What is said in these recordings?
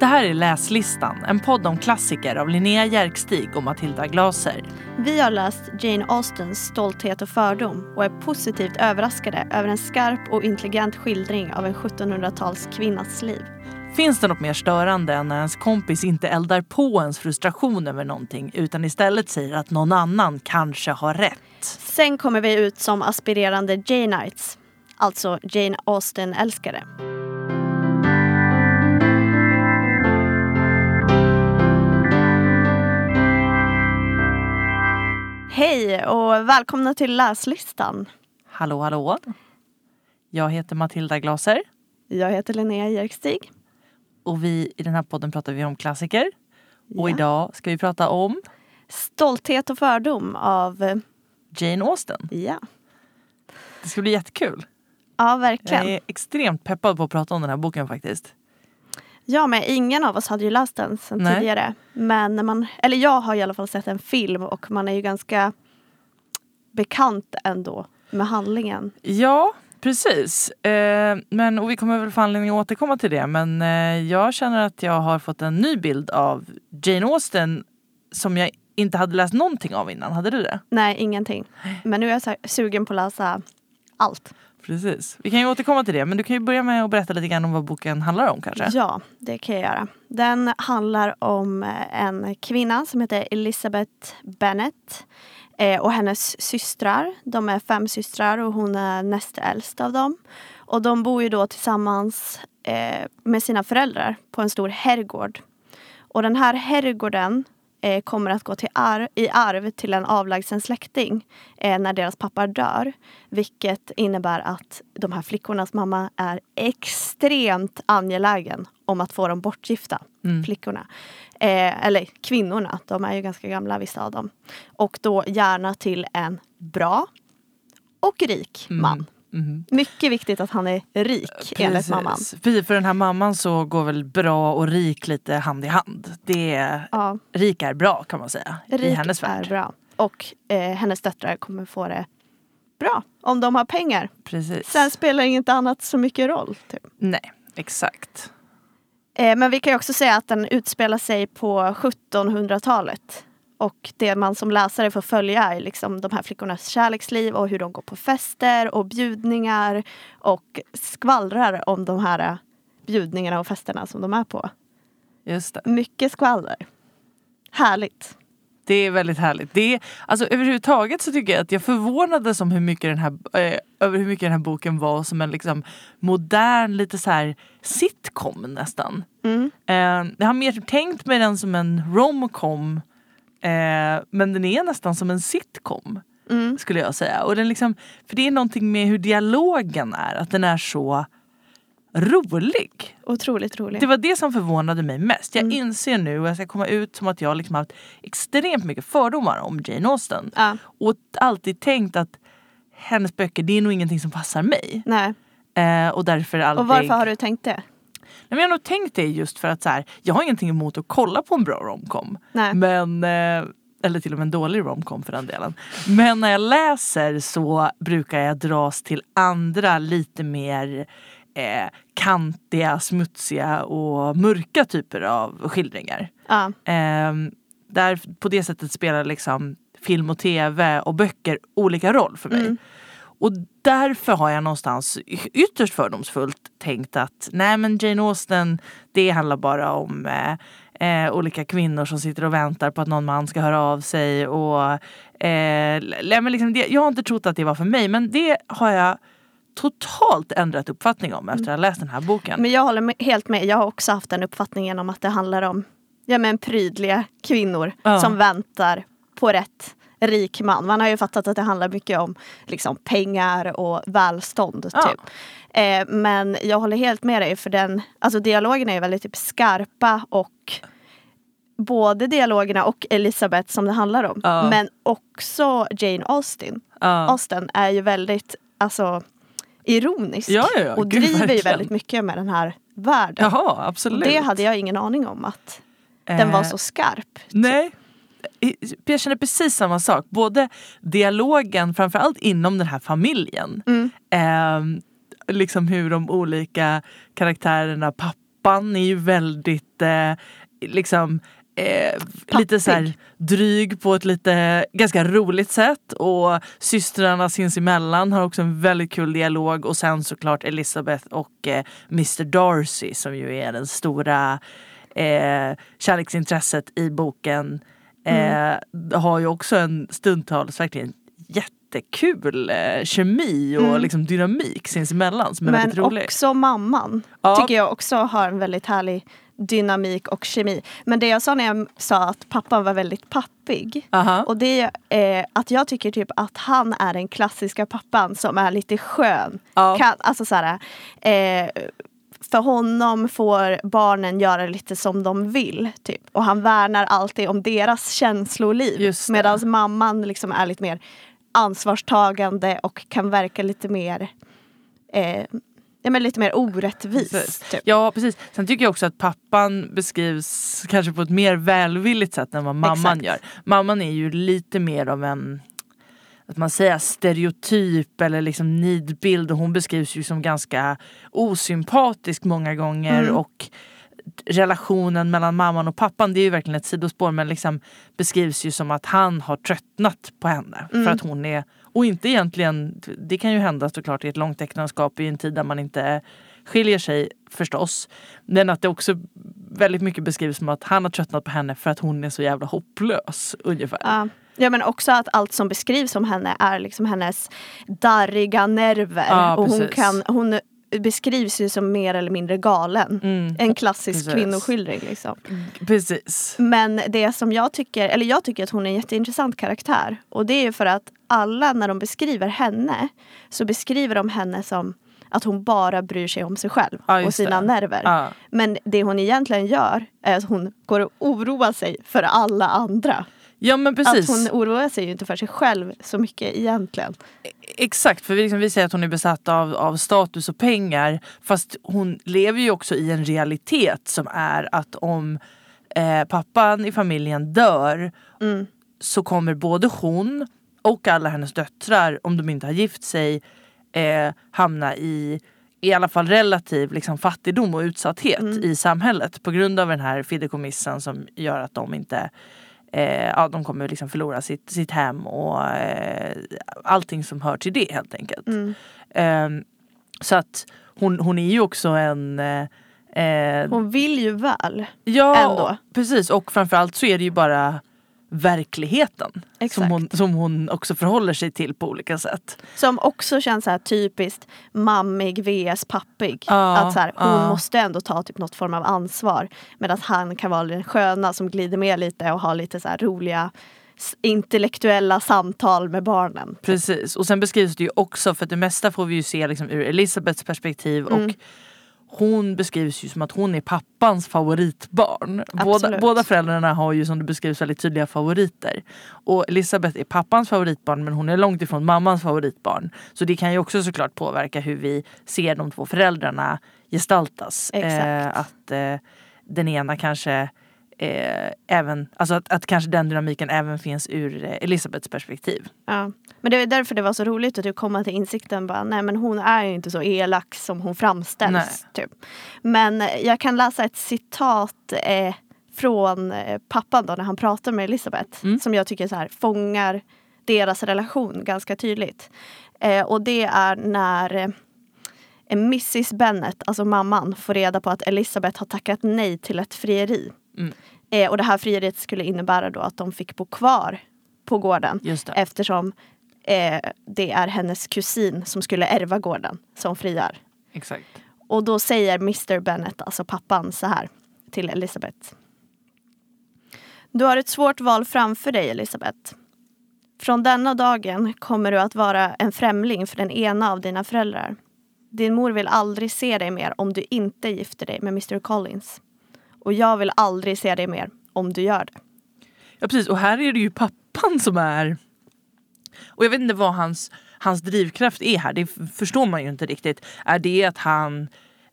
Det här är Läslistan, en podd om klassiker av Linnea Järkstig och Matilda Glaser. Vi har läst Jane Austens Stolthet och fördom och är positivt överraskade över en skarp och intelligent skildring av en 1700-talskvinnas liv. Finns det något mer störande än när ens kompis inte eldar på ens frustration över någonting utan istället säger att någon annan kanske har rätt? Sen kommer vi ut som aspirerande Janeites, alltså Jane Austen-älskare. Hej och välkomna till läslistan. Hallå hallå! Jag heter Matilda Glaser Jag heter Linnea Jerkstig. och vi i den här podden pratar vi om klassiker. Och Ja. idag ska vi prata om Stolthet och fördom av, eh, Jane Austen. ja, Det ska bli jättekul. ja verkligen. Jag är extremt peppad på att prata om den här boken faktiskt. Ja, men ingen av oss hade ju läst den sen Nej. tidigare. Men när man, eller jag har i alla fall sett en film och man är ju ganska bekant ändå med handlingen. Ja, precis. Eh, men, och vi kommer väl få anledning att återkomma till det. Men eh, jag känner att jag har fått en ny bild av Jane Austen som jag inte hade läst någonting av innan. Hade du det? Nej, ingenting. Men nu är jag sugen på att läsa allt. Precis. Vi kan ju återkomma till det. Men du kan ju börja med att berätta lite grann om vad boken handlar om kanske. Ja, det kan jag göra. Den handlar om eh, en kvinna som heter Elizabeth Bennet eh, och hennes systrar. De är fem systrar och hon är näst äldst av dem. Och de bor ju då tillsammans eh, med sina föräldrar på en stor herrgård. Och den här herrgården eh, kommer att gå till ar- i arv till en avlägsen släkting eh, när deras pappa dör. Vilket innebär att de här flickornas mamma är extremt angelägen om att få dem bortgifta. Mm. Flickorna. Eh, eller kvinnorna, de är ju ganska gamla vissa av dem. Och då gärna till en bra och rik man. Mhm. Mycket viktigt att han är rik enligt Precis. mamman. Precis, för den här mamman så går väl bra och rik lite hand i hand. Det är, Ja, rik är bra kan man säga. I rik hennes är värld. bra. Och eh, hennes döttrar kommer få det bra om de har pengar. Precis. Sen spelar inget annat så mycket roll. Typ. Nej, exakt. Eh, men vi kan ju också säga att den utspelar sig på 1700-talet. Och det man som läsare får följa är liksom de här flickornas kärleksliv och hur de går på fester och bjudningar och skvallrar om de här eh, bjudningarna och festerna som de är på. Just det. Mycket skvaller. Härligt. Det är väldigt härligt. Det är, alltså, överhuvudtaget så tycker jag att jag förvånades om hur mycket den här, eh, över hur mycket den här boken var som en liksom, modern, lite så här sitcom nästan. Mm. Eh, jag har mer tänkt mig den som en romcom eh, men den är nästan som en sitcom Mm. skulle jag säga. Och den liksom, för det är någonting med hur dialogen är, att den är så rolig. Otroligt roligt. Det var det som förvånade mig mest. Jag Mm. inser nu och jag ska komma ut som att jag liksom haft extremt mycket fördomar om Jane Austen. Ja, Och alltid tänkt att hennes böcker, det är nog ingenting som passar mig. nej. Eh, och därför aldrig... Och varför har du tänkt det? Men jag har nog tänkt det just för att så här, jag har ingenting emot att kolla på en bra romcom. Nej. Men, eh, eller till och med en dålig romcom för den delen. Men när jag läser så brukar jag dras till andra lite mer eh, kantiga, smutsiga och mörka typer av skildringar. Ja, Ehm, där på det sättet spelar liksom film och tv och böcker olika roll för mig. Mm. Och därför har jag någonstans ytterst fördomsfullt tänkt att nej men Jane Austen det handlar bara om eh, eh, olika kvinnor som sitter och väntar på att någon man ska höra av sig. Och, eh, men liksom det, jag har inte trott att det var för mig men det har jag totalt ändrat uppfattning om efter att ha läst den här boken. Men jag håller med, helt med. Jag har också haft den uppfattningen om att det handlar om ja, men prydliga kvinnor Ja. som väntar på rätt rik man. Man har ju fattat att det handlar mycket om liksom, pengar och välstånd. Ja. Typ. Eh, men jag håller helt med dig för den, alltså dialogerna är väldigt typ, skarpa och både dialogerna och Elisabeth som det handlar om. Ja. Men också Jane Austen. Ja. Austen är ju väldigt alltså, ironisk Ja, och Gud, driver ju verkligen. väldigt mycket med den här världen. Jaha, absolut. det hade jag ingen aning om att den var Eh, så skarp. Nej. Jag känner precis samma sak. Både dialogen, framförallt inom den här familjen. Mm. Eh, liksom hur de olika karaktärerna, pappa pappan är ju väldigt eh, liksom eh, lite så här dryg på ett lite ganska roligt sätt och systrarna sinsemellan har också en väldigt kul dialog och sen såklart Elizabeth och eh, Mr Darcy som ju är den stora eh, kärleksintresset i boken eh, har ju också en stundtals verkligen jättekul eh, kemi och Mm. liksom dynamik sinsemellan som är Men väldigt rolig. också mamman Ja. tycker jag också har en väldigt härlig dynamik och kemi. Men det jag sa när jag sa att pappan var väldigt pappig. Aha. Och det är eh, att jag tycker typ att han är den klassiska pappan som är lite skön. Ja. Kan, alltså så här, eh, för honom får barnen göra lite som de vill. Typ. Och han värnar alltid om deras känsloliv. Medan mamman liksom är lite mer ansvarstagande och kan verka lite mer eh, ja, men lite mer orättvis. Precis. Typ. Ja precis. Sen tycker jag också att pappan beskrivs kanske på ett mer välvilligt sätt än vad mamman Exakt. gör. Mamman är ju lite mer av en att man säger stereotyp eller liksom nidbild och hon beskrivs ju som ganska osympatisk många gånger Mm. och relationen mellan mamman och pappan det är ju verkligen ett sidospår men liksom beskrivs ju som att han har tröttnat på henne Mm. för att hon är och inte egentligen, det kan ju hända såklart i ett långt äktenskap i en tid där man inte skiljer sig förstås. Men att det också väldigt mycket beskrivs som att han har tröttnat på henne för att hon är så jävla hopplös ungefär. Ja. Ja men också att allt som beskrivs om henne är liksom hennes darriga nerver. Ja, och hon, kan, hon beskrivs ju som mer eller mindre galen. Mm. En klassisk Precis. kvinnoskildring. Liksom. Precis. Men det som jag tycker, eller jag tycker att hon är en jätteintressant karaktär. Och det är ju för att alla när de beskriver henne så beskriver de henne som att hon bara bryr sig om sig själv Ja, och sina det. nerver. Ja. Men det hon egentligen gör är att hon går och oroar sig för alla andra. Ja men precis. Att hon oroar sig ju inte för sig själv så mycket egentligen. Exakt, för vi, liksom, vi säger att hon är besatt av, av status och pengar. Fast hon lever ju också i en realitet som är att om eh, pappan i familjen dör Mm. så kommer både hon och alla hennes döttrar, om de inte har gift sig, eh, hamna i i alla fall relativ liksom, fattigdom och utsatthet Mm. i samhället på grund av den här fideikommissen som gör att de inte eh, ja, de kommer liksom förlora sitt, sitt hem och eh, allting som hör till det helt enkelt. Mm. Eh, så att hon, hon är ju också en eh, eh, Hon vill ju väl. Ja, ändå. precis. Och framförallt så är det ju bara verkligheten som hon, som hon också förhåller sig till på olika sätt. Som också känns så här typiskt mammig vs pappig. Ja, att så här, hon ja. måste ändå ta typ något form av ansvar. Medan han kan vara den sköna som glider med lite och har lite så roliga intellektuella samtal med barnen. Precis. Och sen beskrivs det ju också, för det mesta får vi ju se liksom ur Elisabeths perspektiv. Mm. Och hon beskrivs ju som att hon är pappans favoritbarn. Båda, Absolut. båda föräldrarna har ju som det beskrivs väldigt tydliga favoriter. Och Elisabeth är pappans favoritbarn men hon är långt ifrån mammans favoritbarn. Så det kan ju också såklart påverka hur vi ser de två föräldrarna gestaltas. Eh, att eh, den ena kanske eh, även, alltså att, att kanske den dynamiken även finns ur eh, Elisabeths perspektiv. Ja. Men det är därför det var så roligt att du komma till insikten bara, nej men hon är inte så elak som hon framställs. Typ. Men eh, jag kan läsa ett citat eh, från eh, pappan då när han pratar med Elisabeth. Mm. Som jag tycker så här, fångar deras relation ganska tydligt. Eh, och det är när eh, Mrs Bennet, alltså mamman, får reda på att Elisabeth har tackat nej till ett frieri. Mm. Eh, och det här frieriet skulle innebära då att de fick bo kvar på gården eftersom eh, det är hennes kusin som skulle ärva gården som friar. Exakt. Och då säger Mr Bennet, alltså pappan, så här till Elisabeth. Du har ett svårt val framför dig, Elisabeth. Från denna dagen kommer du att vara en främling för den ena av dina föräldrar. Din mor vill aldrig se dig mer om du inte gifter dig med Mr Collins. Och jag vill aldrig se dig mer om du gör det. Ja precis och här är det ju pappan som är och jag vet inte vad hans, hans drivkraft är här, det förstår man ju inte riktigt. Är det att han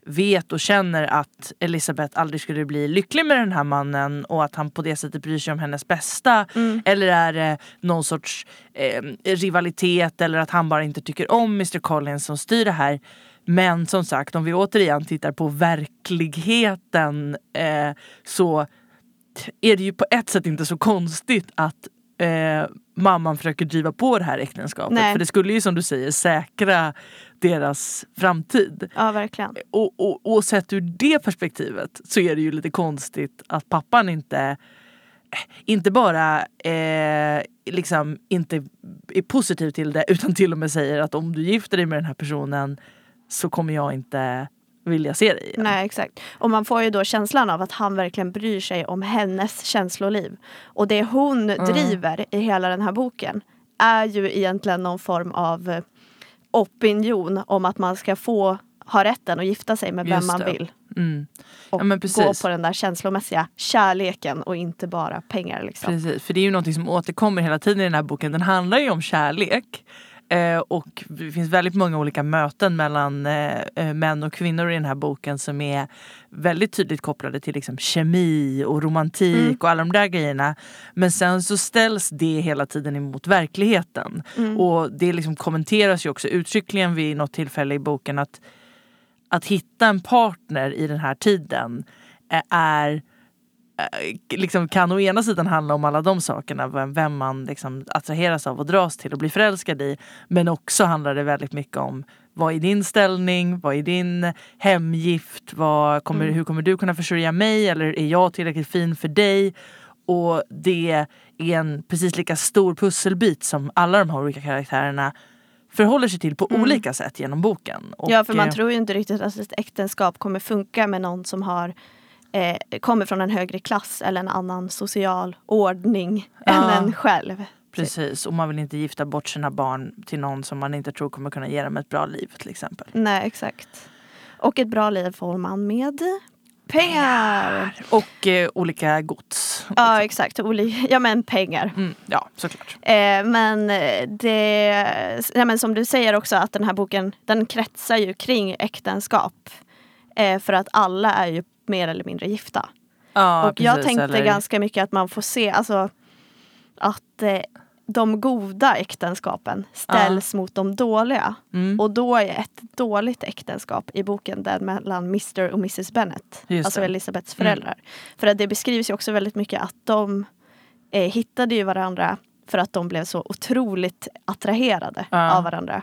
vet och känner att Elisabeth aldrig skulle bli lycklig med den här mannen och att han på det sättet bryr sig om hennes bästa? Eller är det någon sorts eh, rivalitet eller att han bara inte tycker om Mr Collins som styr det här? Men som sagt, om vi återigen tittar på verkligheten eh, så är det ju på ett sätt inte så konstigt att eh, mamman försöker driva på det här äktenskapet. Nej. För det skulle ju som du säger säkra deras framtid. Ja, verkligen. Och, och, och sett ur det perspektivet så är det ju lite konstigt att pappan inte inte bara eh, liksom inte är positiv till det utan till och med säger att om du gifter dig med den här personen så kommer jag inte vilja se dig igen. Nej, exakt. Och man får ju då känslan av att han verkligen bryr sig om hennes känsloliv. Och det hon driver i hela den här boken är ju egentligen någon form av eh, opinion om att man ska få ha rätten att gifta sig med vem man vill. Mm. Och Ja, gå på den där känslomässiga kärleken och inte bara pengar. Liksom. Precis, för det är ju någonting som återkommer hela tiden i den här boken. Den handlar ju om kärlek. Eh, och det finns väldigt många olika möten mellan eh, eh, män och kvinnor i den här boken som är väldigt tydligt kopplade till liksom, kemi och romantik Mm. och alla de där grejerna. Men sen så ställs det hela tiden emot verkligheten. Mm. Och det liksom kommenteras ju också uttryckligen vid något tillfälle i boken att att hitta en partner i den här tiden eh, är liksom kan å ena sidan handla om alla de sakerna, vem, vem man liksom attraheras av och dras till och blir förälskad i. Men också handlar det väldigt mycket om vad är din ställning, vad är din hemgift, vad kommer, Mm. hur kommer du kunna försörja mig eller är jag tillräckligt fin för dig? Och det är en precis lika stor pusselbit som alla de här olika karaktärerna förhåller sig till på Mm. olika sätt genom boken. Och, ja, för man eh, tror ju inte riktigt att ett äktenskap kommer funka med någon som har eh, kommer från en högre klass eller en annan social ordning Ja. än en själv. Precis, och man vill inte gifta bort sina barn till någon som man inte tror kommer kunna ge dem ett bra liv till exempel. Nej, exakt. Och ett bra liv får man med pengar. Och eh, olika gods. Ja, exakt. Oli- ja, men pengar. Mm, ja, såklart. Eh, men eh, det, ja, men som du säger också att den här boken den kretsar ju kring äktenskap. Eh, för att alla är ju mer eller mindre gifta. Ja, och jag precis, tänkte eller- ganska mycket att man får se alltså, att eh, de goda äktenskapen ställs mot de dåliga. Mm. Och då är ett dåligt äktenskap i boken den mellan Mr och Mrs Bennet. Just alltså det. Elisabeths föräldrar. För att det beskrivs ju också väldigt mycket att de eh, hittade ju varandra för att de blev så otroligt attraherade Ja. av varandra.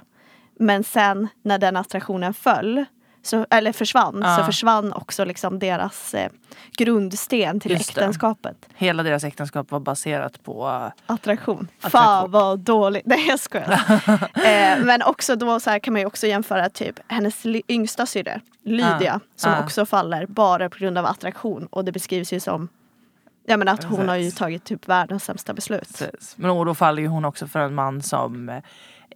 Men sen när den attraktionen föll så, eller försvann Ja. så försvann också liksom deras eh, grundsten till Just det. äktenskapet. Hela deras äktenskap var baserat på... Attraktion. Attraktion. Fan vad dåligt. Nej jag skojar. eh, men också då så kan man ju också jämföra typ hennes yngsta syrra Lydia Ja. som Ja. också faller bara på grund av attraktion och det beskrivs ju som Ja men att hon har ju Precis. tagit typ världens sämsta beslut. Precis. Men då faller ju hon också för en man som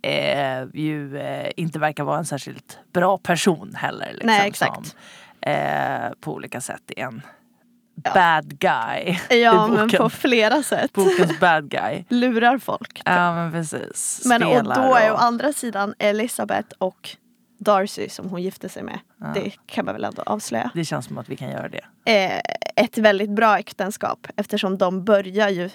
eh, ju eh, inte verkar vara en särskilt bra person heller. Liksom, Nej, exakt. Som, eh, på olika sätt är en Ja. bad guy i Ja men på flera sätt. Bokens bad guy. Lurar folk. Ja men precis. Men och Spelar då är å andra sidan Elisabeth och Darcy som hon gifte sig med. Ja. Det kan man väl ändå avslöja. Det känns som att vi kan göra det. eh, ett väldigt bra äktenskap eftersom de börjar ju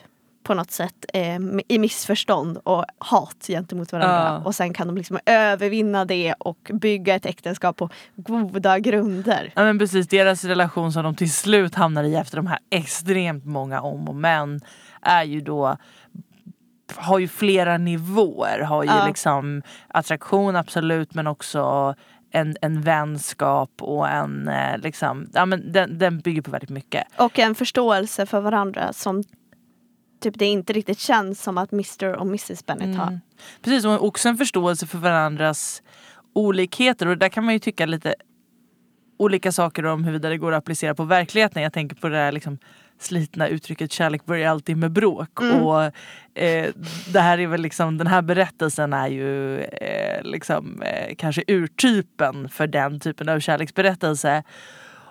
på något sätt eh, i missförstånd och hat gentemot varandra. Ja. Och sen kan de liksom övervinna det och bygga ett äktenskap på goda grunder. Ja men precis, deras relation som de till slut hamnar i efter de här extremt många om och men är ju då har ju flera nivåer. Har ju Ja. liksom attraktion absolut men också en, en vänskap och en eh, liksom, ja men den, den bygger på väldigt mycket. Och en förståelse för varandra som typ det inte riktigt känns som att Mr och Mrs Bennet har. Mm. Precis, och också en förståelse för varandras olikheter och där kan man ju tycka lite olika saker om huruvida det går att applicera på verkligheten. Jag tänker på det här liksom slitna uttrycket kärlek börjar alltid med bråk. Mm. Och eh, det här är väl liksom, den här berättelsen är ju eh, liksom eh, kanske urtypen för den typen av kärleksberättelse.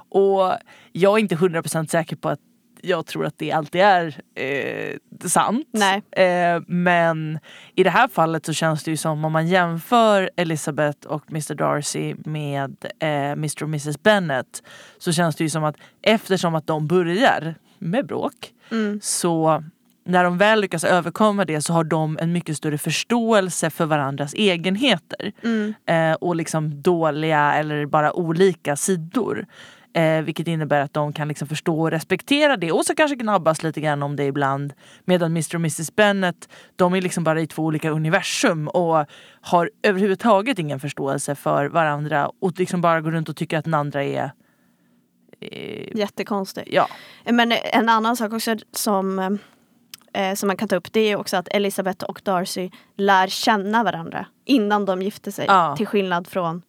Och jag är inte 100% säker på att jag tror att det alltid är eh, sant. Eh, men i det här fallet så känns det ju som om man jämför Elizabeth och Mr Darcy med eh, Mr och Mrs Bennet så känns det ju som att eftersom att de börjar med bråk Mm. så när de väl lyckas överkomma det så har de en mycket större förståelse för varandras egenheter. Mm. Eh, och liksom dåliga eller bara olika sidor. Eh, vilket innebär att de kan liksom förstå och respektera det och så kanske gnabbas lite grann om det ibland. Medan Mr och Mrs Bennet, de är liksom bara i två olika universum och har överhuvudtaget ingen förståelse för varandra och liksom bara går runt och tycker att den andra är eh, Jättekonstigt. Ja, Men en annan sak också som, eh, som man kan ta upp det är också att Elisabeth och Darcy lär känna varandra innan de gifter sig. Ja. Till skillnad från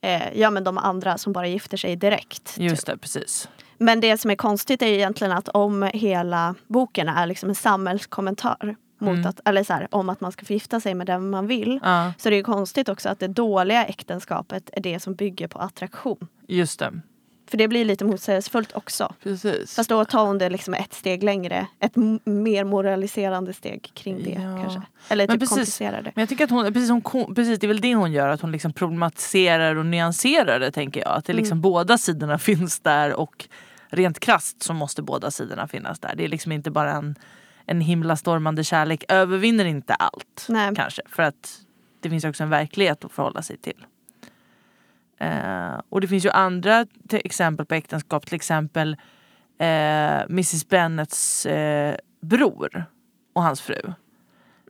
eh, ja, men de andra som bara gifter sig direkt. just typ. det, precis. Men det som är konstigt är egentligen att om hela boken är liksom en samhällskommentar mot Mm. att, eller så här, om att man ska få gifta sig med den man vill. Ja, Så det är konstigt också att det dåliga äktenskapet är det som bygger på attraktion. just det. För det blir lite motsägelsefullt också. Precis. Fast då tar hon det liksom ett steg längre. Ett mer moraliserande steg kring det Ja. kanske. Eller Men typ precis. komplicerar det. Men jag tycker att hon, precis, hon, precis, det är väl det hon gör, att hon liksom problematiserar och nyanserar det tänker jag. Att det liksom båda sidorna finns där och rent krasst så måste båda sidorna finnas där. Det är liksom inte bara en, en himlastormande kärlek övervinner inte allt. Nej. Kanske, för att det finns också en verklighet att förhålla sig till. Eh, och det finns ju andra exempel på äktenskap, till exempel eh, Mrs Bennets eh, bror och hans fru.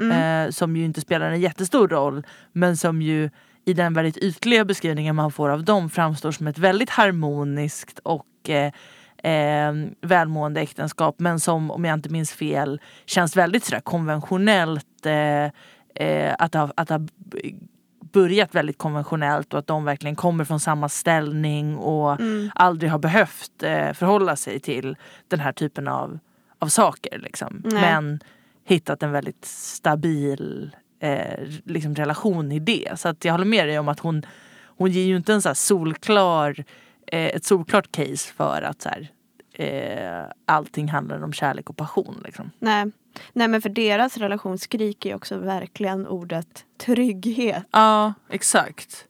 Mm. Eh, som ju inte spelar en jättestor roll men som ju i den väldigt ytliga beskrivningen man får av dem framstår som ett väldigt harmoniskt och eh, eh, välmående äktenskap men som om jag inte minns fel känns väldigt sådär konventionellt eh, eh, att, har, att b- börjat väldigt konventionellt och att de verkligen kommer från samma ställning och Mm. aldrig har behövt eh, förhålla sig till den här typen av, av saker. Liksom. Nej. Men hittat en väldigt stabil eh, liksom relation i det. Så att jag håller med dig om att hon, hon ger ju inte en så solklar, eh, ett solklart case för att så här, eh, allting handlar om kärlek och passion. Liksom. Nej. Nej men för deras relation skriker ju också verkligen ordet trygghet. Ja, exakt.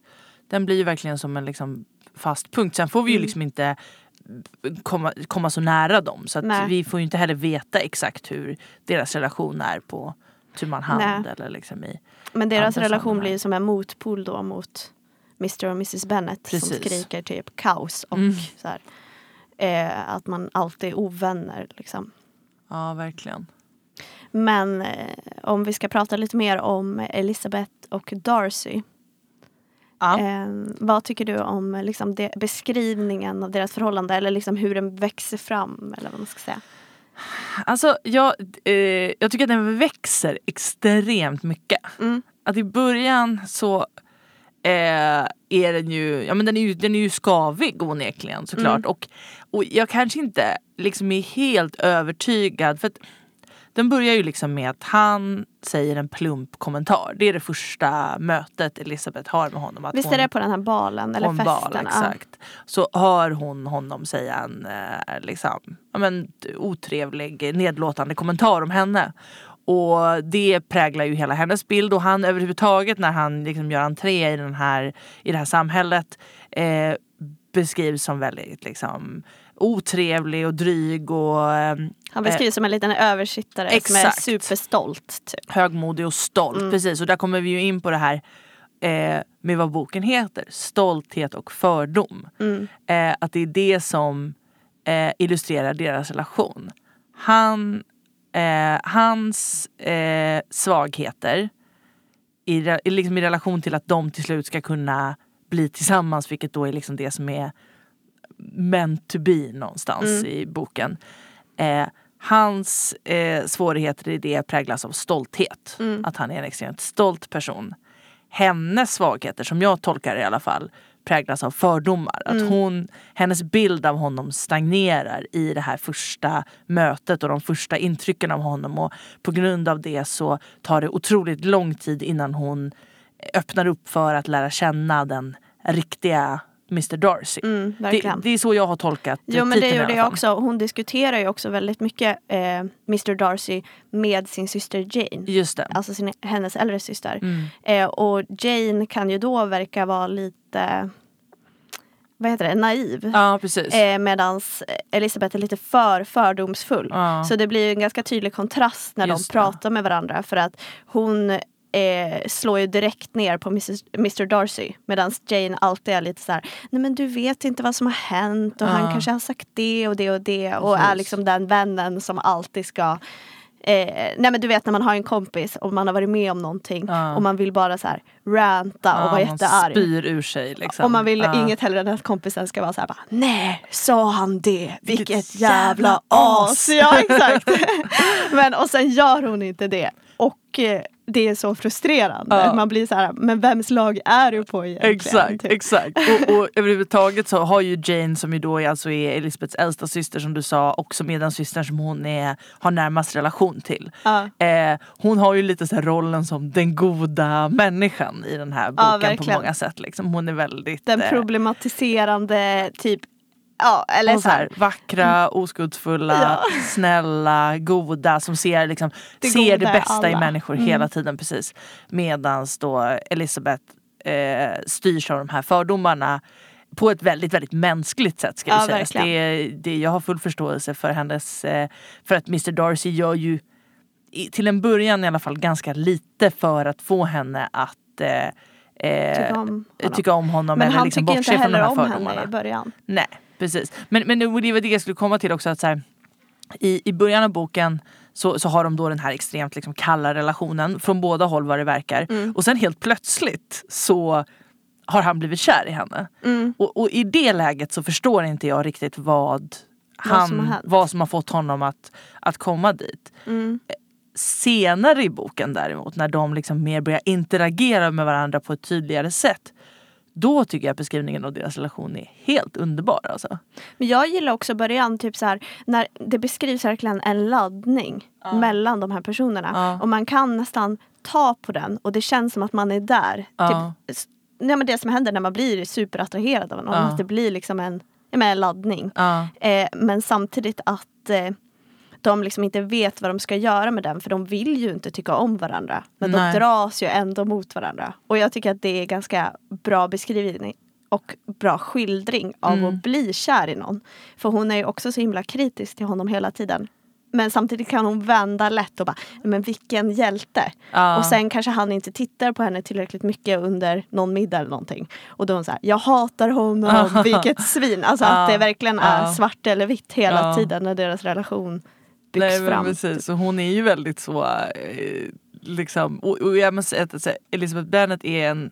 Den blir ju verkligen som en liksom fast punkt. Sen får vi ju Mm. liksom inte komma, komma så nära dem. Så vi får ju inte heller veta exakt hur deras relation är på tu man hand. Nej. Eller liksom i, Men deras relation blir ju som en motpol då mot Mr och Mrs Bennet som Precis. skriker typ kaos och Mm. så här, eh, att man alltid är ovänner. Liksom. ja, verkligen. Men eh, om vi ska prata lite mer om Elisabeth och Darcy. Ja. Eh, vad tycker du om liksom, det, beskrivningen av deras förhållande eller liksom hur den växer fram? Eller vad man ska säga. Alltså, jag, eh, jag tycker att den växer extremt mycket. Mm. Att i början så eh, är den ju, ja men den är ju, den är ju skavig onekligen såklart. Mm. Och, och jag kanske inte liksom är helt övertygad. För att den börjar ju liksom med att han säger en plump kommentar. Det är det första mötet Elisabeth har med honom. Att Visst hon, är det på den här balen eller en festen? bal, Ja. exakt. Så hör hon honom säga en eh, liksom, ja, men, otrevlig, nedlåtande kommentar om henne. Och det präglar ju hela hennes bild och han överhuvudtaget när han liksom gör entré i, den här, i det här samhället eh, beskrivs som väldigt liksom, otrevlig och dryg och eh, Han beskrivs som en liten översittare som är exakt. superstolt. Typ. högmodig och stolt. Mm. Precis, och där kommer vi ju in på det här eh, med vad boken heter. Stolthet och fördom. Mm. Eh, att det är det som eh, illustrerar deras relation. Han, eh, hans eh, svagheter i liksom i relation till att de till slut ska kunna bli tillsammans vilket då är liksom det som är meant to be någonstans Mm. i boken. Eh, hans eh, svårigheter i det präglas av stolthet. Mm. Att han är en extremt stolt person. Hennes svagheter, som jag tolkar i alla fall, präglas av fördomar. Att Mm. hon, hennes bild av honom stagnerar i det här första mötet och de första intrycken av honom. Och på grund av det så tar det otroligt lång tid innan hon öppnar upp för att lära känna den riktiga Mr Darcy. Mm, Det, det är så jag har tolkat Jo men det gjorde jag också. Hon diskuterar ju också väldigt mycket eh, Mr Darcy med sin syster Jane. Just det. Alltså sin, hennes äldre syster. Mm. Eh, och Jane kan ju då verka vara lite vad heter det, naiv. Ja precis. Eh, Medan Elisabeth är lite för fördomsfull. Ja. Så det blir en ganska tydlig kontrast när Just de det. pratar med varandra. För att hon eh, slår ju direkt ner på Mrs, Mr Darcy. Medan Jane alltid är lite så här, nej men du vet inte vad som har hänt och Ja. han kanske har sagt det och det och det. Och Precis. är liksom den vännen som alltid ska Eh, nej men du vet när man har en kompis och man har varit med om någonting Ja. och man vill bara så här ranta och vara man jättearg. spyr ur sig liksom. Och man vill Ja. inget hellre än att kompisen ska vara så här bara, Nej, sa han det? Vilket, Vilket jävla jävla as! as." Ja exakt. men och sen gör hon inte det. Och eh, det är så frustrerande. Ja. Man blir så här, men vems lag är du på egentligen? Exakt, Typ. exakt. Och, och överhuvudtaget så har ju Jane som ju då är, alltså är Elisabeths äldsta syster som du sa också med den systern som hon är, har närmast relation till. Ja. Eh, hon har ju lite så rollen som den goda människan i den här boken på verkligen. många sätt. Liksom. Hon är väldigt Den eh, problematiserande typ, ja eller så här, vackra, oskuldsfulla, Ja. snälla, goda som ser, liksom, Det ser det i bästa i alla. människor Mm. hela tiden. precis. Medans då Elisabeth eh, styrs av de här fördomarna på ett väldigt, väldigt mänskligt sätt ska Ja, vi säga. verkligen. Det, det, jag har full förståelse för hennes, eh, för att Mr Darcy gör ju i, till en början i alla fall ganska lite för att få henne att eh, eh, tycka om honom. tycka om honom Men eller han liksom tycker inte heller om henne i början. Nej, precis. Men, men det var det jag skulle komma till också. att så här, i, I början av boken så, så har de då den här extremt liksom kalla relationen från båda håll vad det verkar. Mm. Och sen helt plötsligt så har han blivit kär i henne. Mm. Och, och i det läget så förstår inte jag riktigt vad, han, som har vad som har fått honom att, att komma dit. Mm. Senare i boken däremot när de liksom mer börjar interagera med varandra på ett tydligare sätt. Då tycker jag beskrivningen av deras relation är helt underbar. Alltså. Men jag gillar också början, typ så här, när det beskrivs verkligen en laddning mellan de här personerna. Ja. Och man kan nästan ta på den och det känns som att man är där. Ja. Typ, nej, men det som händer när man blir superattraherad av någon, Ja. att det blir liksom en, ja, en laddning. Ja. Eh, men samtidigt att eh, de liksom inte vet vad de ska göra med den för de vill ju inte tycka om varandra. Men Nej. de dras ju ändå mot varandra. Och jag tycker att det är ganska bra beskrivning och bra skildring av Mm. att bli kär i någon. För hon är ju också så himla kritisk till honom hela tiden. Men samtidigt kan hon vända lätt och bara, men vilken hjälte. Ja. Och sen kanske han inte tittar på henne tillräckligt mycket under någon middag eller någonting. Och då är hon såhär, jag hatar honom, vilket svin. Alltså att Ja. det verkligen är svart eller vitt hela tiden när deras relation Nej, men fram. precis. Och hon är ju väldigt så eh, liksom, och, och jag måste säga att alltså, Elizabeth Bennet är en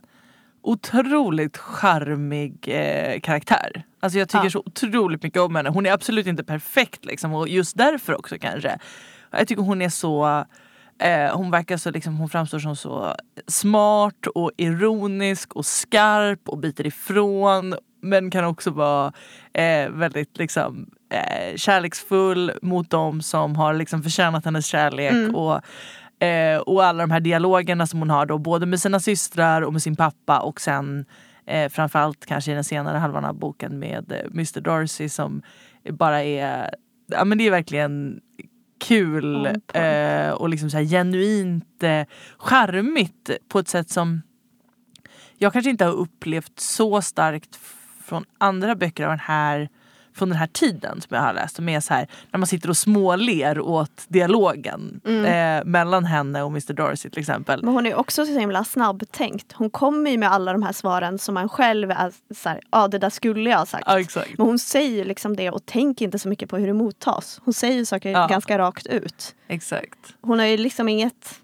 otroligt charmig eh, karaktär. Alltså jag tycker Ja. så otroligt mycket om henne. Hon är absolut inte perfekt liksom och just därför också kanske. Jag tycker hon är så Eh, hon verkar så liksom, hon framstår som så smart och ironisk och skarp och biter ifrån. Men kan också vara eh, väldigt liksom, eh, kärleksfull mot dem som har liksom, förtjänat hennes kärlek. Mm. Och, eh, och alla de här dialogerna som hon har då, både med sina systrar och med sin pappa och sen eh, framförallt kanske i den senare halvan av boken med eh, Mr Darcy som bara är, ja men det är verkligen kul eh, och liksom så här genuint eh, charmigt på ett sätt som jag kanske inte har upplevt så starkt från andra böcker av den här från den här tiden som jag har läst. Som är så här, när man sitter och småler åt dialogen eh, mellan henne och Mr Darcy till exempel. Men hon är också så himla snabbtänkt. Hon kommer ju med alla de här svaren som man själv är såhär, ja det där skulle jag ha sagt. Ja. Men hon säger liksom det och tänker inte så mycket på hur det mottas. Hon säger saker Ja. ganska rakt ut. exakt. Hon har ju liksom inget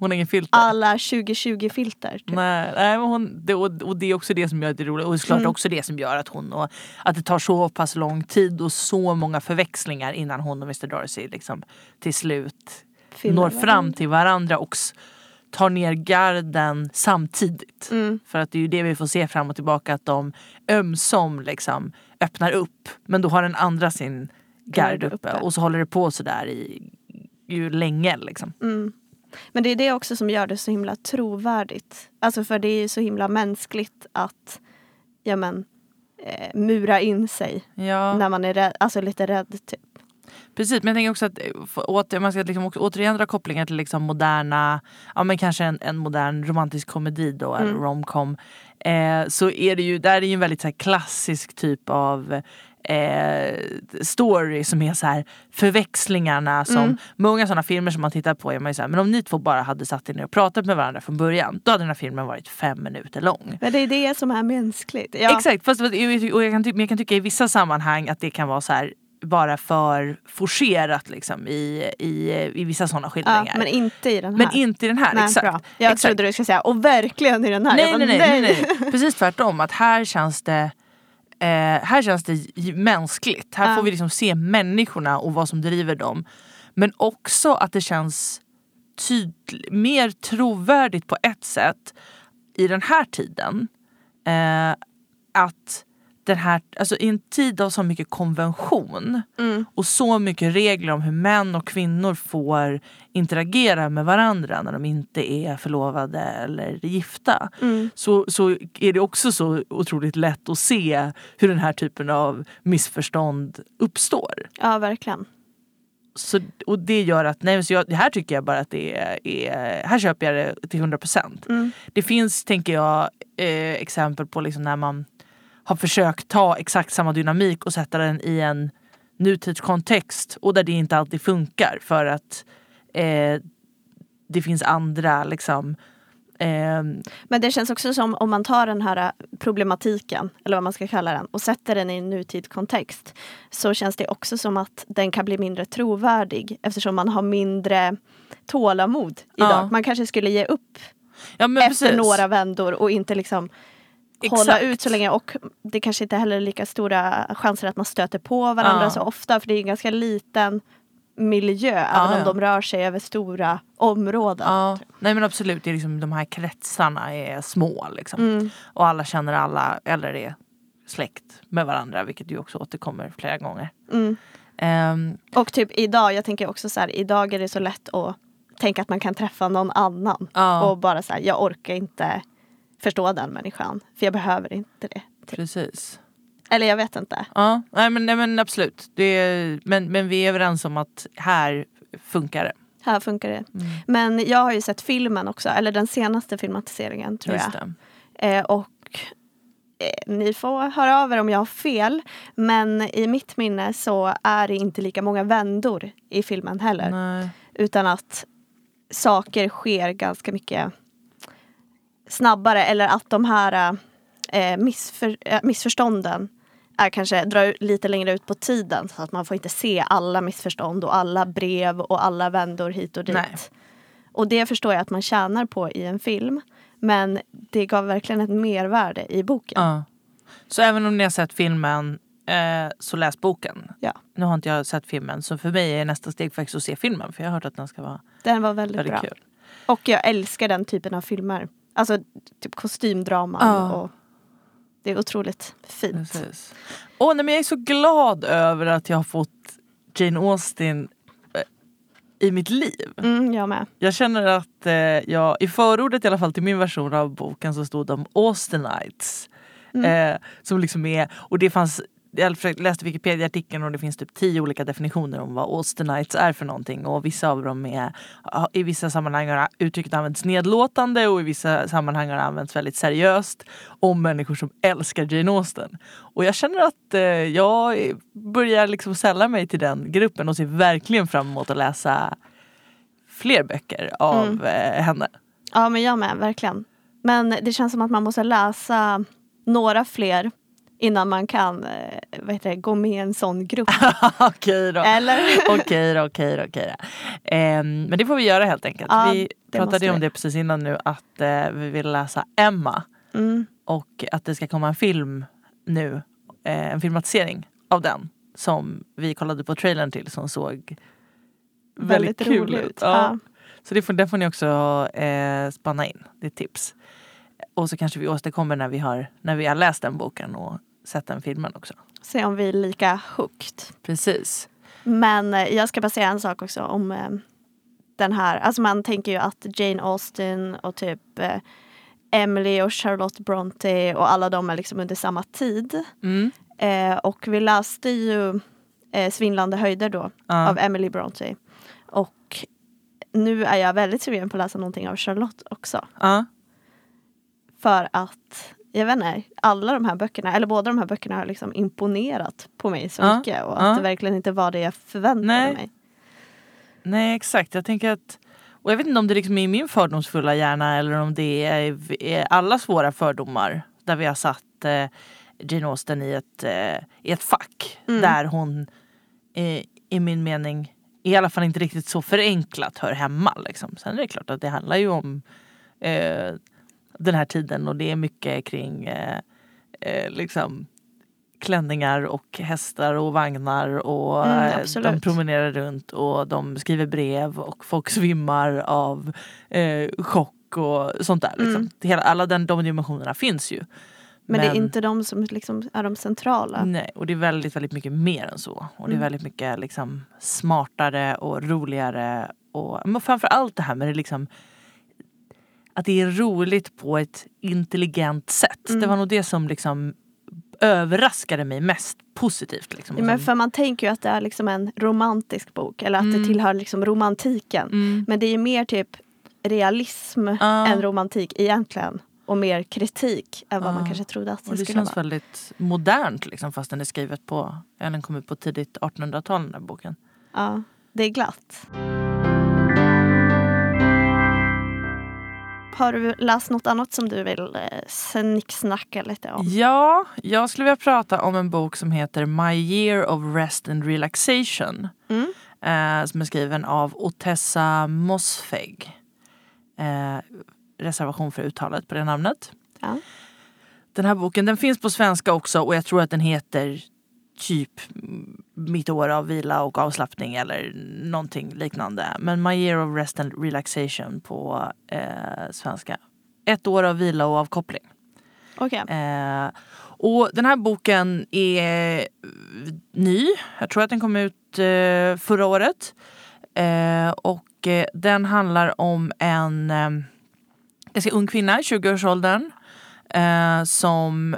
Hon har ingen filter. alla 2020-filter. Typ. Nej, nej men hon, det, och, och det är också det som gör det roligt. Och såklart Mm. också det som gör att hon och, att det tar så pass lång tid och så många förväxlingar innan hon och Mr Darcy liksom till slut Finner når varandra. fram till varandra och tar ner garden samtidigt. Mm. För att det är ju det vi får se fram och tillbaka att de ömsom liksom öppnar upp men då har den andra sin Gard uppe. uppe. och så håller det på sådär i ju länge liksom. Mm. Men det är det också som gör det så himla trovärdigt. Alltså för det är ju så himla mänskligt att ja men, eh, mura in sig Ja. när man är rädd, alltså lite rädd. Typ. Precis, men jag tänker också att eh, åter, man ska liksom också, återigen dra kopplingar till liksom moderna, ja men kanske en, en modern romantisk komedi då, Mm. en romcom. Eh, så är det ju, där är det ju en väldigt så här, klassisk typ av eh, story som är så här förväxlingarna som Mm. många sådana filmer som man tittar på är man ju så här, men om ni två bara hade satt er ner och pratat med varandra från början då hade den här filmen varit fem minuter lång. Men det är det som är mänskligt. Ja. Exakt, fast, och jag, kan ty- jag kan tycka i vissa sammanhang att det kan vara så här bara för forcerat liksom, i, i, i vissa sådana Ja, skildringar. men inte i den här. Men inte i den här. Nej, exakt. bra. Jag exakt. trodde du skulle säga, och verkligen i den här. Nej, Jag nej, bara, nej, nej, nej. Precis tvärtom. Att här känns det eh, här känns det mänskligt. Här Ja. får vi liksom se människorna och vad som driver dem. Men också att det känns tydlig, mer trovärdigt på ett sätt i den här tiden. Eh, att den här, alltså i en tid av så mycket konvention Mm. och så mycket regler om hur män och kvinnor får interagera med varandra när de inte är förlovade eller gifta. Mm. Så, så är det också så otroligt lätt att se hur den här typen av missförstånd uppstår. Ja, verkligen. Så, och det gör att, nej, så jag, här tycker jag bara att det är, är här köper jag det till 100%. Mm. Det finns, tänker jag, eh, exempel på liksom när man har försökt ta exakt samma dynamik och sätta den i en nutidskontext och där det inte alltid funkar för att eh, det finns andra liksom eh, Men det känns också som om man tar den här problematiken, eller vad man ska kalla den, och sätter den i en nutidskontext. Så känns det också som att den kan bli mindre trovärdig eftersom man har mindre tålamod idag. Ja. Man kanske skulle ge upp ja, efter precis. några vändor och inte liksom hålla Exakt. ut så länge. Och det kanske inte heller är lika stora chanser att man stöter på varandra Ja. så ofta. För det är en ganska liten miljö Ja, även om ja. de rör sig över stora områden. Ja, nej men absolut, det är liksom, de här kretsarna är små liksom. Mm. Och alla känner alla eller är släkt med varandra vilket ju också återkommer flera gånger. Mm. Ehm, Och typ idag, jag tänker också så här, idag är det så lätt att tänka att man kan träffa någon annan. Och bara så här, jag orkar inte förstå den människan. För jag behöver inte det. precis. Eller jag vet inte. Ja, nej men, nej men absolut. Det är, men, men vi är överens om att här funkar det. Här funkar det. Mm. Men jag har ju sett filmen också, eller den senaste filmatiseringen tror Just jag. Eh, och eh, ni får höra av er om jag har fel. Men i mitt minne så är det inte lika många vändor i filmen heller. Nej. Utan att saker sker ganska mycket snabbare. Eller att de här eh, missför, eh, missförstånden är kanske drar lite längre ut på tiden. Så att man får inte se alla missförstånd och alla brev och alla vändor hit och dit. Nej. Och det förstår jag att man tjänar på i en film. Men det gav verkligen ett mervärde i boken. Ja. Så även om ni har sett filmen eh, så läs boken. Ja. Nu har inte jag sett filmen så för mig är nästa steg faktiskt att se filmen för jag har hört att den ska vara Den var väldigt, väldigt bra. kul. Och jag älskar den typen av filmer. Alltså typ kostymdrama. Ja. Och det är otroligt fint. Precis. Åh, nej, men jag är så glad över att jag har fått Jane Austen eh, i mitt liv. Mm, jag med. Jag känner att eh, jag, i förordet i alla fall till min version av boken så stod de Austenites. Mm. Eh, som liksom är, och det fanns, jag läste Wikipedia-artikeln och det finns typ tio olika definitioner om vad Austenites är för någonting och vissa av dem är, i vissa sammanhang har uttrycket använts nedlåtande och i vissa sammanhang har det använts väldigt seriöst om människor som älskar Jane Austen. Och jag känner att eh, jag börjar liksom sälla mig till den gruppen och ser verkligen fram emot att läsa fler böcker av Mm. eh, henne. Ja men jag med, verkligen. Men det känns som att man måste läsa några fler innan man kan eh, vad heter det, gå med i en sån grupp. Okej då. Eller? Okej då, okej då, okej då. Ehm, men det får vi göra helt enkelt. Ja, vi pratade ju om det precis innan nu att eh, vi vill läsa Emma Mm. och att det ska komma en film nu, eh, en filmatisering av den som vi kollade på trailern till som såg väldigt, Väldigt kul ut. ut. Ja. Ja. Så det får, det får ni också eh, spanna in, det är tips. Och så kanske vi återkommer när vi har, när vi har läst den boken och sett den filmen också. Se om vi är lika hooked. Precis. Men eh, jag ska bara säga en sak också om eh, den här. Alltså man tänker ju att Jane Austen och typ eh, Emily och Charlotte Bronte och alla de är liksom under samma tid. Mm. Eh, och vi läste ju eh, Svindlande höjder då Ja. av Emily Bronte. Och nu är jag väldigt sugen på att läsa någonting av Charlotte också. Ja. För att, jag vet inte, alla de här böckerna, eller båda de här böckerna har liksom imponerat på mig så Ja, mycket. Och ja. att det verkligen inte var det jag förväntade Nej. mig. Nej exakt, jag tänker att och jag vet inte om det liksom är min fördomsfulla hjärna eller om det är, är allas våra fördomar där vi har satt eh, Jane Austen i ett, eh, i ett fack Mm. där hon eh, i min mening i alla fall inte riktigt så förenklat hör hemma. Liksom. Sen är det klart att det handlar ju om eh, den här tiden och det är mycket kring eh, eh, liksom klänningar och hästar och vagnar och Mm, eh, de promenerar runt och de skriver brev och folk svimmar av eh, chock och sånt där. Liksom. Mm. Hela, alla den, de dimensionerna finns ju. Men, det är inte de som liksom är de centrala. Nej, och det är väldigt, väldigt mycket mer än så. Och det är Mm. väldigt mycket liksom smartare och roligare. Och, men framför allt det här med det liksom att det är roligt på ett intelligent sätt. Mm. Det var nog det som liksom överraskade mig mest positivt. Liksom. Ja, men Som- för man tänker ju att det är liksom en romantisk bok eller att Mm. det tillhör liksom romantiken. mm. Men det är mer typ realism Ja. än romantik egentligen. Och mer kritik än vad Ja. man kanske trodde att det, Och det skulle känns vara. väldigt modernt liksom, fast den är skrivet på, ja, den kom ut på tidigt 1800-tal den där boken. Ja, det är glatt. Har du läst något annat som du vill eh, snicksnacka lite om? Ja, jag skulle vilja prata om en bok som heter My year of rest and relaxation. Mm. Eh, som är skriven av Otessa Mosfeg. Eh, reservation för uttalet på det namnet. Ja. Den här boken den finns på svenska också och jag tror att den heter typ Mitt år av vila och avslappning eller någonting liknande. Men My year of rest and relaxation på eh, svenska. Ett år av vila och avkoppling. Okej. Eh, och den här boken är ny. Jag tror att den kom ut eh, förra året. Eh, och eh, den handlar om en eh, ganska ung kvinna i 20-årsåldern eh, som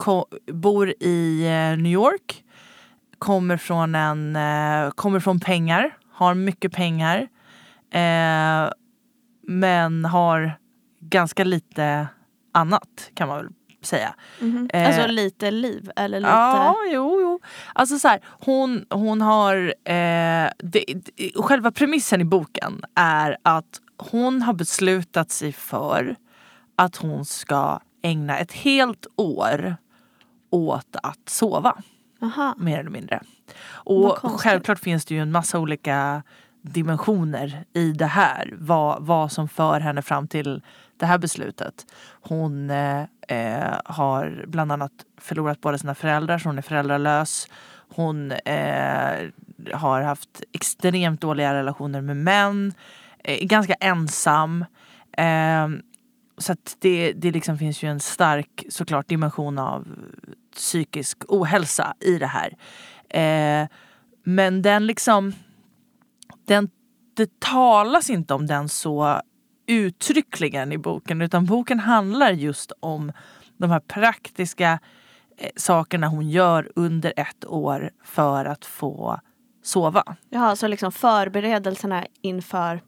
ko- bor i eh, New York. Kommer från, en, eh, kommer från pengar, har mycket pengar. Eh, men har ganska lite annat kan man väl säga. Mhm. eh, Alltså lite liv eller lite... Ja, jo, jo. Alltså så här, hon, hon har... Eh, det, det, själva premissen i boken är att hon har beslutat sig för att hon ska ägna ett helt år åt att sova Aha. mer eller mindre. Och självklart finns det ju en massa olika dimensioner i det här. Vad, vad som för henne fram till det här beslutet. Hon eh, eh, har bland annat förlorat båda sina föräldrar så hon är föräldralös. Hon eh, har haft extremt dåliga relationer med män. Eh, är ganska ensam. Eh, så att det, det liksom finns ju en stark såklart dimension av psykisk ohälsa i det här. Eh, men den liksom, den, det talas inte om den så uttryckligen i boken utan boken handlar just om de här praktiska eh, sakerna hon gör under ett år för att få sova. Ja, så liksom förberedelserna inför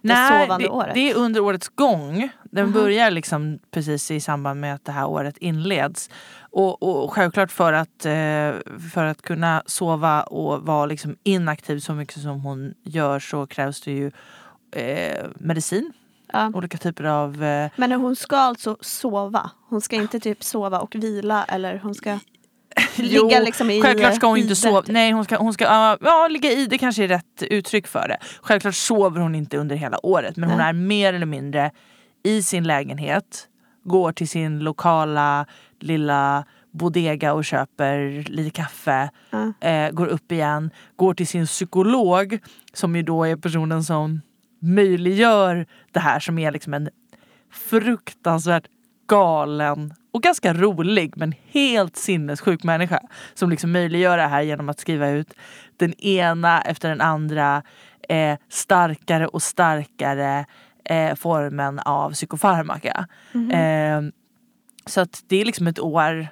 Nej, det, året? det är under årets gång. Den Aha. börjar liksom precis i samband med att det här året inleds. Och, och självklart för att, eh, för att kunna sova och vara liksom inaktiv så mycket som hon gör så krävs det ju eh, medicin. Ja. Olika typer av... Eh, Men hon ska alltså sova? Hon ska inte typ sova och vila eller hon ska ligga liksom i Självklart ska hon inte sova. typ. Nej, hon ska, hon ska ja, ja, ligga i. Det kanske är rätt uttryck för det. Självklart sover hon inte under hela året. Men hon Nej. är mer eller mindre i sin lägenhet. Går till sin lokala lilla bodega och köper lite kaffe. Ja. Eh, går upp igen. Går till sin psykolog. Som ju då är personen som möjliggör det här. Som är liksom en fruktansvärt galen och ganska rolig men helt sinnessjuk människa som liksom möjliggör det här genom att skriva ut den ena efter den andra eh, starkare och starkare eh, formen av psykofarmaka. Mhm. Eh, så att det är liksom ett år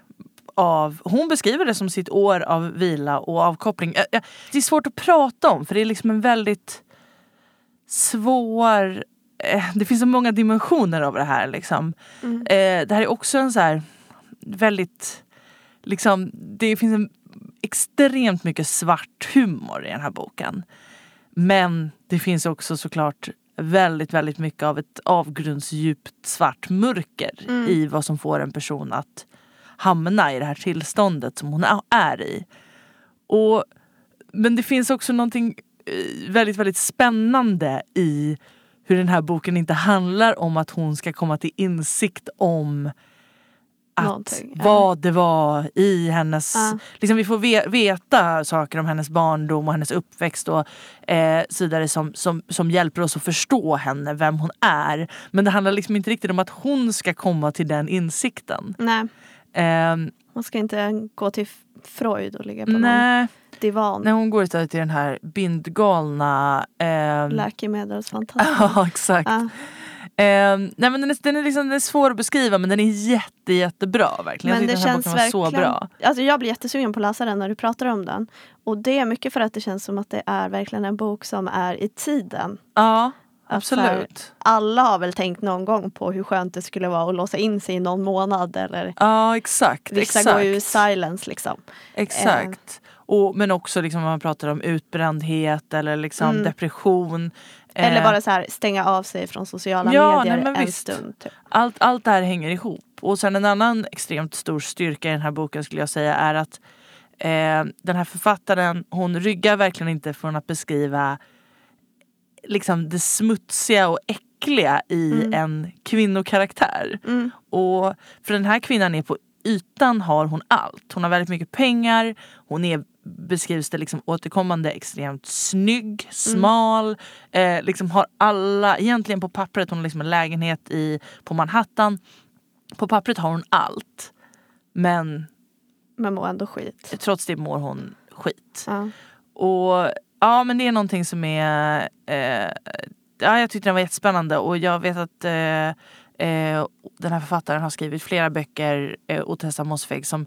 av, hon beskriver det som sitt år av vila och avkoppling. Ä- Det är svårt att prata om för det är liksom en väldigt svår, eh, det finns så många dimensioner av det här. Liksom. Mm. Eh, det här är också en så här väldigt, liksom, det finns en extremt mycket svart humor i den här boken. Men det finns också såklart väldigt, väldigt mycket av ett avgrundsdjupt svart mörker Mm. i vad som får en person att hamna i det här tillståndet som hon är- är i. Och, men det finns också någonting eh, väldigt, väldigt spännande i hur den här boken inte handlar om att hon ska komma till insikt om att Någonting, vad det var i hennes... Ja. Liksom vi får ve veta saker om hennes barndom och hennes uppväxt och eh, så vidare som, som, som hjälper oss att förstå henne, vem hon är. Men det handlar liksom inte riktigt om att hon ska komma till den insikten. Nej, Ehm, man ska inte gå till Freud och ligga på någon nej, divan. när hon går istället till den här bindgalna... ehm, Läkemedelsfantasten. Ja, exakt. Ja. Ehm, nej, men den, är, den, är liksom, den är svår att beskriva men den är jätte, jättebra. Verkligen. Men jag det den här känns verkligen... så bra. Alltså jag blir jättesugen på att läsa den när du pratar om den. Och det är mycket för att det känns som att det är verkligen en bok som är i tiden. Ja, så här- absolut. Alla har väl tänkt någon gång på hur skönt det skulle vara att låsa in sig i någon månad eller Ja, exakt. vissa exakt. går ju i silence liksom. Exakt. Och, men också liksom, om man pratar om utbrändhet eller liksom Mm. depression. Eller Eh, bara så här stänga av sig från sociala Ja, medier nej, en visst. stund. Typ. allt, allt det här hänger ihop. Och sen en annan extremt stor styrka i den här boken skulle jag säga är att eh, den här författaren hon ryggar verkligen inte från att beskriva liksom det smutsiga och äckliga i Mm. en kvinnokaraktär. Mm. Och för den här kvinnan är på ytan har hon allt. Hon har väldigt mycket pengar. Hon är beskrivs det liksom återkommande extremt snygg, smal. Eh, liksom har alla, egentligen på pappret, hon har liksom en lägenhet i, på Manhattan. På pappret har hon allt. Men Men mår ändå skit. trots det mår hon skit. Ja. Och ja men det är någonting som är eh, Ja jag tyckte den var jättespännande och jag vet att eh, eh, den här författaren har skrivit flera böcker, eh, Otessa Mosfeg, som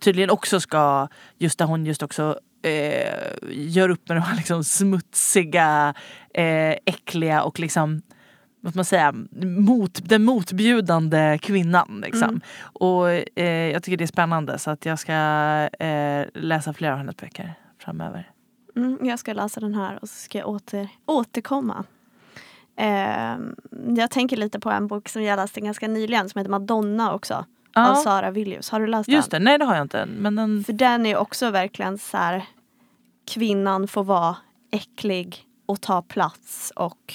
tydligen också ska, just där hon just också eh, gör upp med de här liksom smutsiga, eh, äckliga och liksom vad man säga, mot, den motbjudande kvinnan. Liksom. Mm. Och eh, jag tycker det är spännande så att jag ska eh, läsa flera av hennes böcker framöver. Mm, jag ska läsa den här och så ska jag åter, återkomma. Ehm, jag tänker lite på en bok som jag läste ganska nyligen som heter Madonna också. Av Ja, Sara Villius. Har du läst just den? det, nej det har jag inte än. Men den, För den är också verkligen så här kvinnan får vara äcklig och ta plats och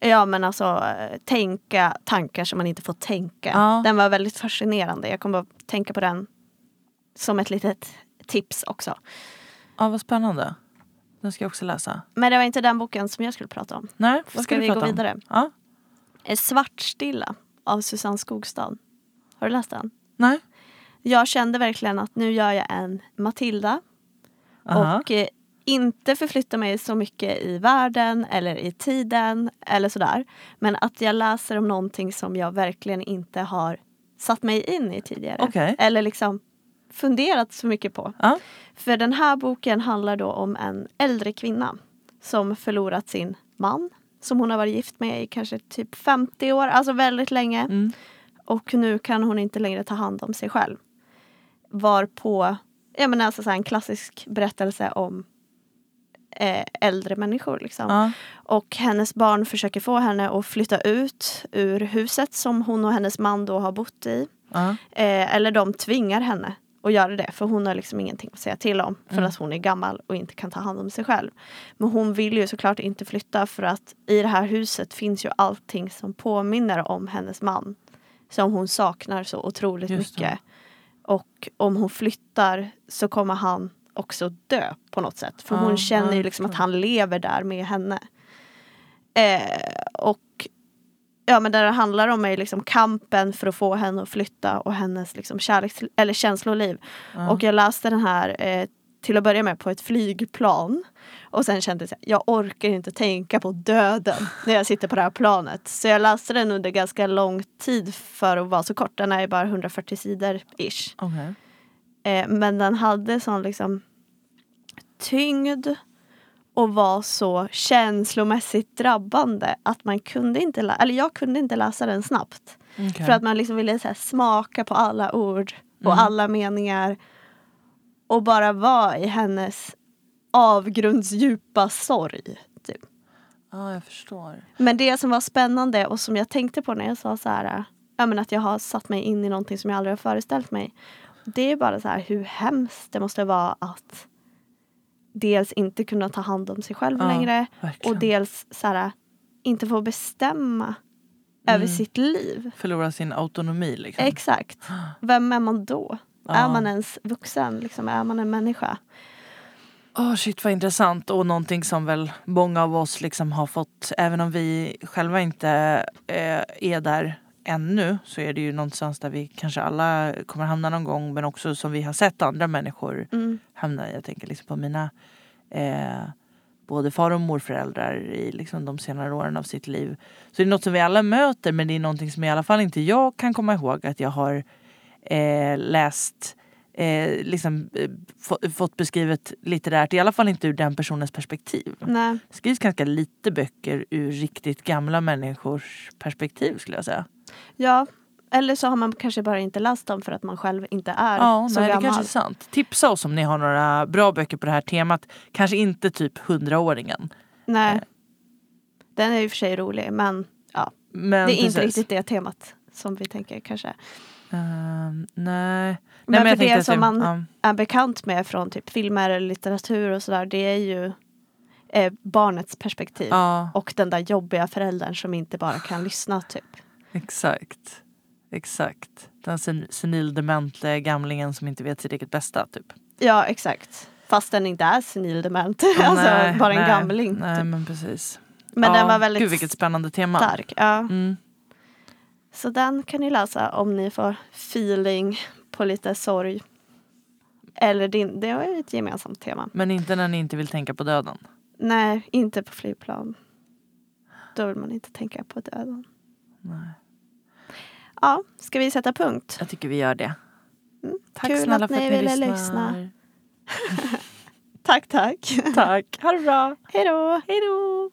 ja men alltså tänka tankar som man inte får tänka. Ja. Den var väldigt fascinerande. Jag kommer att tänka på den som ett litet tips också. ja, vad spännande. Den ska jag också läsa. Men det var inte den boken som jag skulle prata om. Nej, vad ska, Ska vi prata gå om? vidare? Ja. Eh, Svartstilla av Susanne Skogstad. Har du läst den? Nej. Jag kände verkligen att nu gör jag en Matilda Aha. och eh, inte förflytta mig så mycket i världen eller i tiden eller sådär. Men att jag läser om någonting som jag verkligen inte har satt mig in i tidigare. Okej. Eller liksom funderat så mycket på. Ja. För den här boken handlar då om en äldre kvinna som förlorat sin man som hon har varit gift med i kanske typ 50 år, alltså väldigt länge. Mm. Och nu kan hon inte längre ta hand om sig själv. Varpå, jag menar alltså så en klassisk berättelse om eh, äldre människor. Liksom. Ja. Och hennes barn försöker få henne att flytta ut ur huset som hon och hennes man då har bott i. Ja. Eh, eller de tvingar henne att göra det för hon har liksom ingenting att säga till om för Mm. att hon är gammal och inte kan ta hand om sig själv. Men hon vill ju såklart inte flytta för att i det här huset finns ju allting som påminner om hennes man. Som hon saknar så otroligt Just det. mycket. Och om hon flyttar så kommer han också dö på något sätt. För Ja, hon känner ju liksom att han lever där med henne. Eh, och ja men där det handlar om är liksom kampen för att få henne att flytta och hennes liksom kärleks eller känsloliv. Ja. Och jag läste den här eh, till att börja med på ett flygplan. Och sen kände jag jag orkar inte tänka på döden när jag sitter på det här planet. Så jag läste den under ganska lång tid för att vara så kort. Den är bara 140 sidor ish. Okay. Eh, men den hade sån liksom tyngd och var så känslomässigt drabbande att man kunde inte, lä- eller jag kunde inte läsa den snabbt. Okay. För att man liksom ville så smaka på alla ord och Mm. alla meningar. Och bara vara i hennes avgrundsdjupa sorg. Typ. Ja, jag förstår. Men det som var spännande och som jag tänkte på när jag sa så här, ja, men att jag har satt mig in i någonting som jag aldrig har föreställt mig. Det är bara så här hur hemskt det måste vara att dels inte kunna ta hand om sig själv Ja, längre Verkligen. och dels så här, inte få bestämma över Mm. sitt liv. Förlora sin autonomi liksom. Exakt. Vem är man då? Ja. Är man ens vuxen? Liksom, är man en människa? Åh shit vad intressant och någonting som väl många av oss liksom har fått, även om vi själva inte eh, är där ännu så är det ju någonstans där vi kanske alla kommer hamna någon gång men också som vi har sett andra människor Mm. hamna i. Jag tänker liksom på mina eh, både far och morföräldrar i liksom de senare åren av sitt liv. Så det är något som vi alla möter men det är någonting som i alla fall inte jag kan komma ihåg att jag har eh, läst eh, liksom, eh, få, fått beskrivet litterärt, i alla fall inte ur den personens perspektiv. Nej. Det skrivs ganska lite böcker ur riktigt gamla människors perspektiv skulle jag säga. Ja, eller så har man kanske bara inte läst dem för att man själv inte är Ja, så nej, det gammal. kanske är sant. Tipsa oss om ni har några bra böcker på det här temat. Kanske inte typ hundraåringen. Nej. Eh. Den är och för sig rolig men ja, Men det är precis. inte riktigt det temat som vi tänker kanske. Ehm, nej. Men, nej, jag för det som man är bekant med från typ filmer eller litteratur och sådär det är ju eh, barnets perspektiv. Ja, Och den där jobbiga föräldern som inte bara kan lyssna typ. exakt. Exakt. Den sen, senildementa gamlingen som inte vet sitt eget bästa typ. Ja exakt. Fast den inte är senildement. alltså Nej, bara en nej, gamling. Nej typ. men precis. Men ja, den var väldigt Gud vilket spännande tema. stark. Ja. Mm. Så den kan ni läsa om ni får feeling på lite sorg. Eller din, det är ett gemensamt tema. Men inte när ni inte vill tänka på döden. Nej, inte på flygplan. Då vill man inte tänka på döden. Nej. Ja, ska vi sätta punkt? Jag tycker vi gör det. Mm, Tack kul snälla att för att ni ville lyssnar. lyssna. Tack, tack. Tack. Ha det bra. Hej då! Hej då.